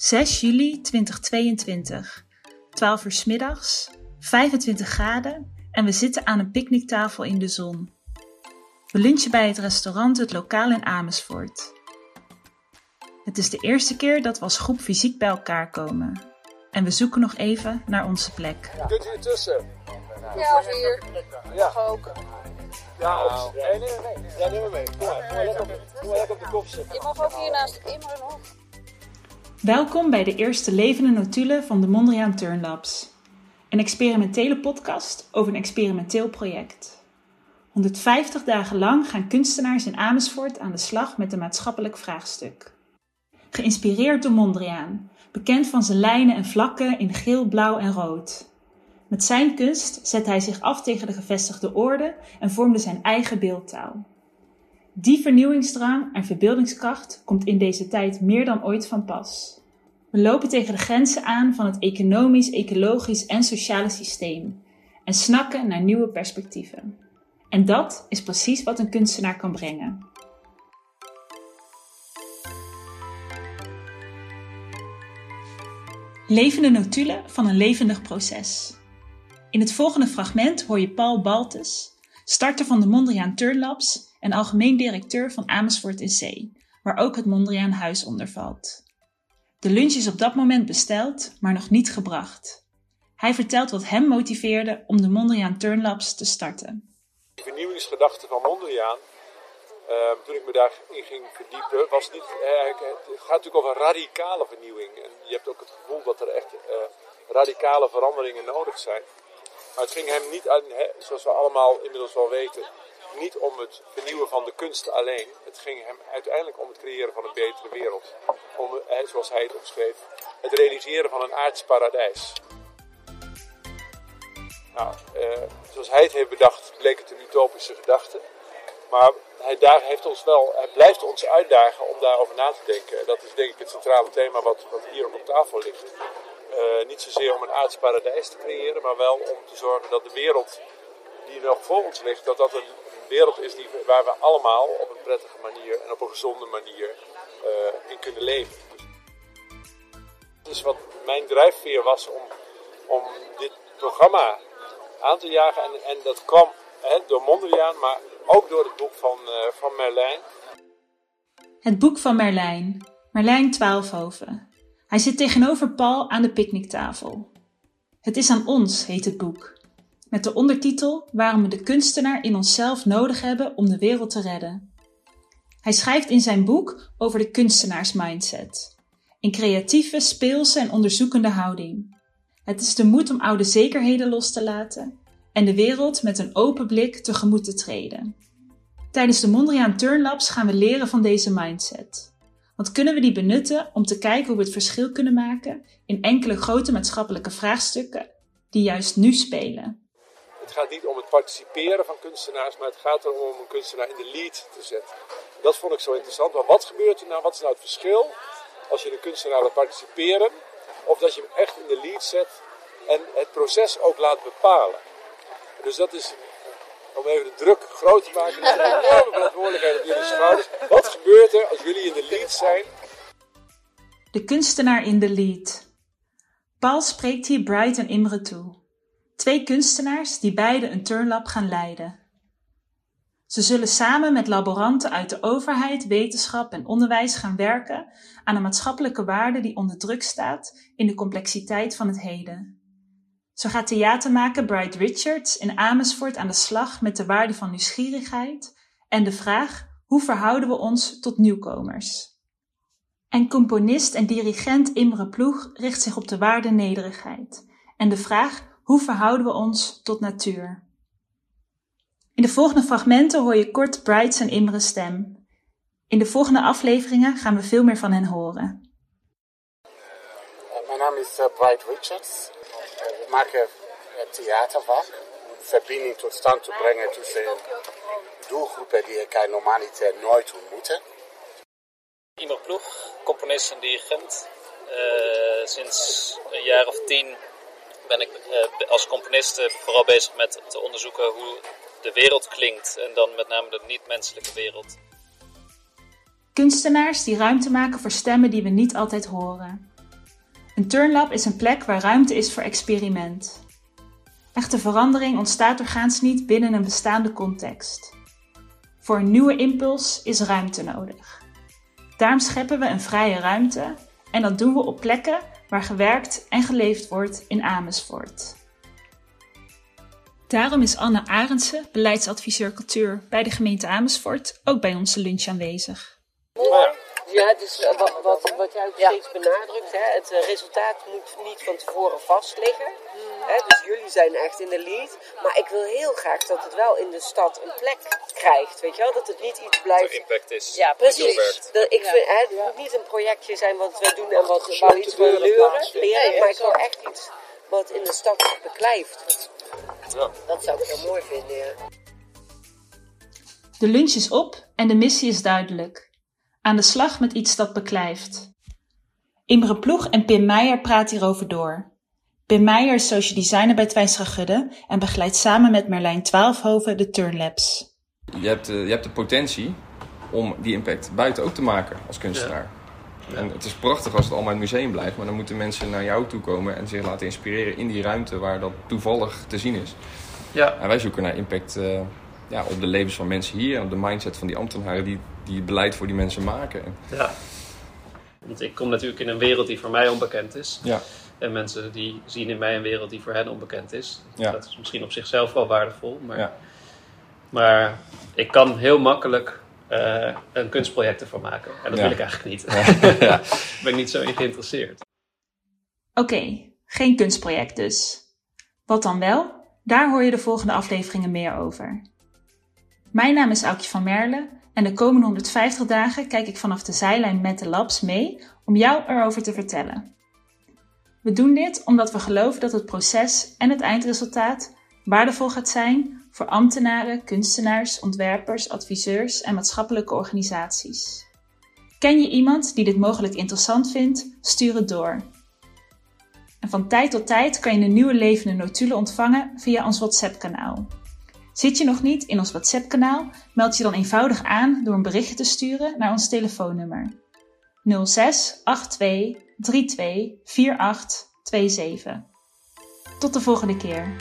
6 juli 2022, 12 uur 's middags, 25 graden en we zitten aan een picknicktafel in de zon. We lunchen bij het restaurant Het Lokaal in Amersfoort. Het is de eerste keer dat we als groep fysiek bij elkaar komen. En we zoeken nog even naar onze plek. Kunt u ertussen? Ja, of hier. Ja. Mag ook. Ja, of... Nee, nee, nee. Ja, neem maar mee. Kom maar, kom maar lekker op, kom maar lekker op de kop zitten. Je mag ook hier naast Imre nog. Welkom bij de eerste levende notulen van de Mondriaan Turn Labs. Een experimentele podcast over een experimenteel project. 150 dagen lang gaan kunstenaars in Amersfoort aan de slag met een maatschappelijk vraagstuk. Geïnspireerd door Mondriaan, bekend van zijn lijnen en vlakken in geel, blauw en rood. Met zijn kunst zet hij zich af tegen de gevestigde orde en vormde zijn eigen beeldtaal. Die vernieuwingsdrang en verbeeldingskracht komt in deze tijd meer dan ooit van pas. We lopen tegen de grenzen aan van het economisch, ecologisch en sociale systeem en snakken naar nieuwe perspectieven. En dat is precies wat een kunstenaar kan brengen. Levende notulen van een levendig proces. In het volgende fragment hoor je Paul Baltes, starter van de Mondriaan Turn Labs en algemeen directeur van Amersfoort Zee, waar ook het Mondriaan Huis onder valt. De lunch is op dat moment besteld, maar nog niet gebracht. Hij vertelt wat hem motiveerde om de Mondriaan Turn Labs te starten. Die vernieuwingsgedachte van Mondriaan, ehm, toen ik me daarin ging verdiepen, was niet. eh, het gaat natuurlijk over radicale vernieuwing. En je hebt ook het gevoel dat er echt eh, radicale veranderingen nodig zijn. Maar het ging hem niet zoals we allemaal inmiddels wel weten, niet om het vernieuwen van de kunst alleen. Het ging hem uiteindelijk om het creëren van een betere wereld. Om, zoals hij het omschreef, het realiseren van een aards paradijs. Nou, eh, zoals hij het heeft bedacht, bleek het een utopische gedachte. Maar hij daar heeft ons wel, hij blijft ons uitdagen om daarover na te denken. En dat is denk ik het centrale thema wat, wat hier op tafel ligt. Eh, niet zozeer om een aards paradijs te creëren, maar wel om te zorgen dat de wereld die nog voor ons ligt, dat dat een wereld is die, waar we allemaal op een prettige manier en op een gezonde manier eh, in kunnen leven. Dus wat mijn drijfveer was om, om dit programma aan te jagen. En, en dat kwam hè, door Mondriaan, maar ook door het boek van, eh, van Merlijn. Het boek van Merlijn, Merlijn Twaalfhoven. Hij zit tegenover Paul aan de picknicktafel. Het is aan ons, heet het boek. Met de ondertitel Waarom we de kunstenaar in onszelf nodig hebben om de wereld te redden. Hij schrijft in zijn boek over de kunstenaarsmindset. Een creatieve, speelse en onderzoekende houding. Het is de moed om oude zekerheden los te laten en de wereld met een open blik tegemoet te treden. Tijdens de Mondriaan Turn Labs gaan we leren van deze mindset. Want kunnen we die benutten om te kijken hoe we het verschil kunnen maken in enkele grote maatschappelijke vraagstukken die juist nu spelen? Het gaat niet om het participeren van kunstenaars, maar het gaat erom om een kunstenaar in de lead te zetten. Dat vond ik zo interessant. Maar wat gebeurt er nou? Wat is nou het verschil als je een kunstenaar laat participeren of dat je hem echt in de lead zet en het proces ook laat bepalen? Dus dat is, om even de druk groot te maken, is een enorme De kunstenaar in de lead. Paul spreekt hier Bright en Imre toe. Twee kunstenaars die beide een turnlab gaan leiden. Ze zullen samen met laboranten uit de overheid, wetenschap en onderwijs gaan werken aan een maatschappelijke waarde die onder druk staat in de complexiteit van het heden. Zo gaat theatermaker Bright Richards in Amersfoort aan de slag met de waarde van nieuwsgierigheid en de vraag hoe verhouden we ons tot nieuwkomers. En componist en dirigent Imre Ploeg richt zich op de waarde nederigheid en de vraag hoe verhouden we ons tot natuur. In de volgende fragmenten hoor je kort Brights en Imre's stem. In de volgende afleveringen gaan we veel meer van hen horen. Mijn naam is uh, Bright Richards. We maken uh, theaterwerk verbinding tot stand te brengen tussen doelgroepen die elkaar normaliter nooit ontmoeten. Imre Ploeg, componist en dirigent. Uh, sinds een jaar of tien ben ik uh, als componist uh, vooral bezig met te onderzoeken hoe de wereld klinkt. En dan met name de niet-menselijke wereld. Kunstenaars die ruimte maken voor stemmen die we niet altijd horen. Een turnlab is een plek waar ruimte is voor experiment. Echte verandering ontstaat doorgaans niet binnen een bestaande context. Voor een nieuwe impuls is ruimte nodig. Daarom scheppen we een vrije ruimte en dat doen we op plekken waar gewerkt en geleefd wordt in Amersfoort. Daarom is Anne Arendse, beleidsadviseur cultuur bij de gemeente Amersfoort, ook bij onze lunch aanwezig. Ja, dus eh, wat, wat, wat jij ook steeds benadrukt, hè, het eh, resultaat moet niet van tevoren vast liggen. Hè, dus jullie zijn echt in de lead. Maar ik wil heel graag dat het wel in de stad een plek krijgt. Weet je wel? Dat het niet iets blijft. impact is. Ja, precies. Dat, ik vind, hè, het moet niet een projectje zijn wat we doen en wat we iets van leren, leren. Maar ik wil echt iets wat in de stad beklijft. Ja. Dat zou ik heel mooi vinden, ja. De lunch is op en de missie is duidelijk. Aan de slag met iets dat beklijft. Imre Ploeg en Pim Meijer praten hierover door. Pim Meijer is social designer bij Twijnstra Gudde en begeleidt samen met Merlijn Twaalfhoven de Turnlabs. Je hebt, de, je hebt de potentie om die impact buiten ook te maken als kunstenaar. En het is prachtig als het allemaal in het museum blijft, maar dan moeten mensen naar jou toe komen en zich laten inspireren in die ruimte waar dat toevallig te zien is. Ja, En wij zoeken naar impact eh, ja, op de levens van mensen hier en op de mindset van die ambtenaren die, die het beleid voor die mensen maken. En, ja. Want ik kom natuurlijk in een wereld die voor mij onbekend is. ja, En mensen die zien in mij een wereld die voor hen onbekend is. Ja. Dat is misschien op zichzelf wel waardevol. Maar, ja. maar ik kan heel makkelijk eh, een kunstproject ervan maken. En dat Ja. wil ik eigenlijk niet. ja. Daar ben ik niet zo in geïnteresseerd. Oké, geen kunstproject dus. Wat dan wel? Daar hoor je de volgende afleveringen meer over. Mijn naam is Aukje van Merle en de komende 150 dagen kijk ik vanaf de zijlijn met de labs mee om jou erover te vertellen. We doen dit omdat we geloven dat het proces en het eindresultaat waardevol gaat zijn voor ambtenaren, kunstenaars, ontwerpers, adviseurs en maatschappelijke organisaties. Ken je iemand die dit mogelijk interessant vindt? Stuur het door. En van tijd tot tijd kan je een nieuwe levende notulen ontvangen via ons WhatsApp-kanaal. Zit je nog niet in ons WhatsApp-kanaal? Meld je dan eenvoudig aan door een berichtje te sturen naar ons telefoonnummer 06 82 32 48 27. Tot de volgende keer.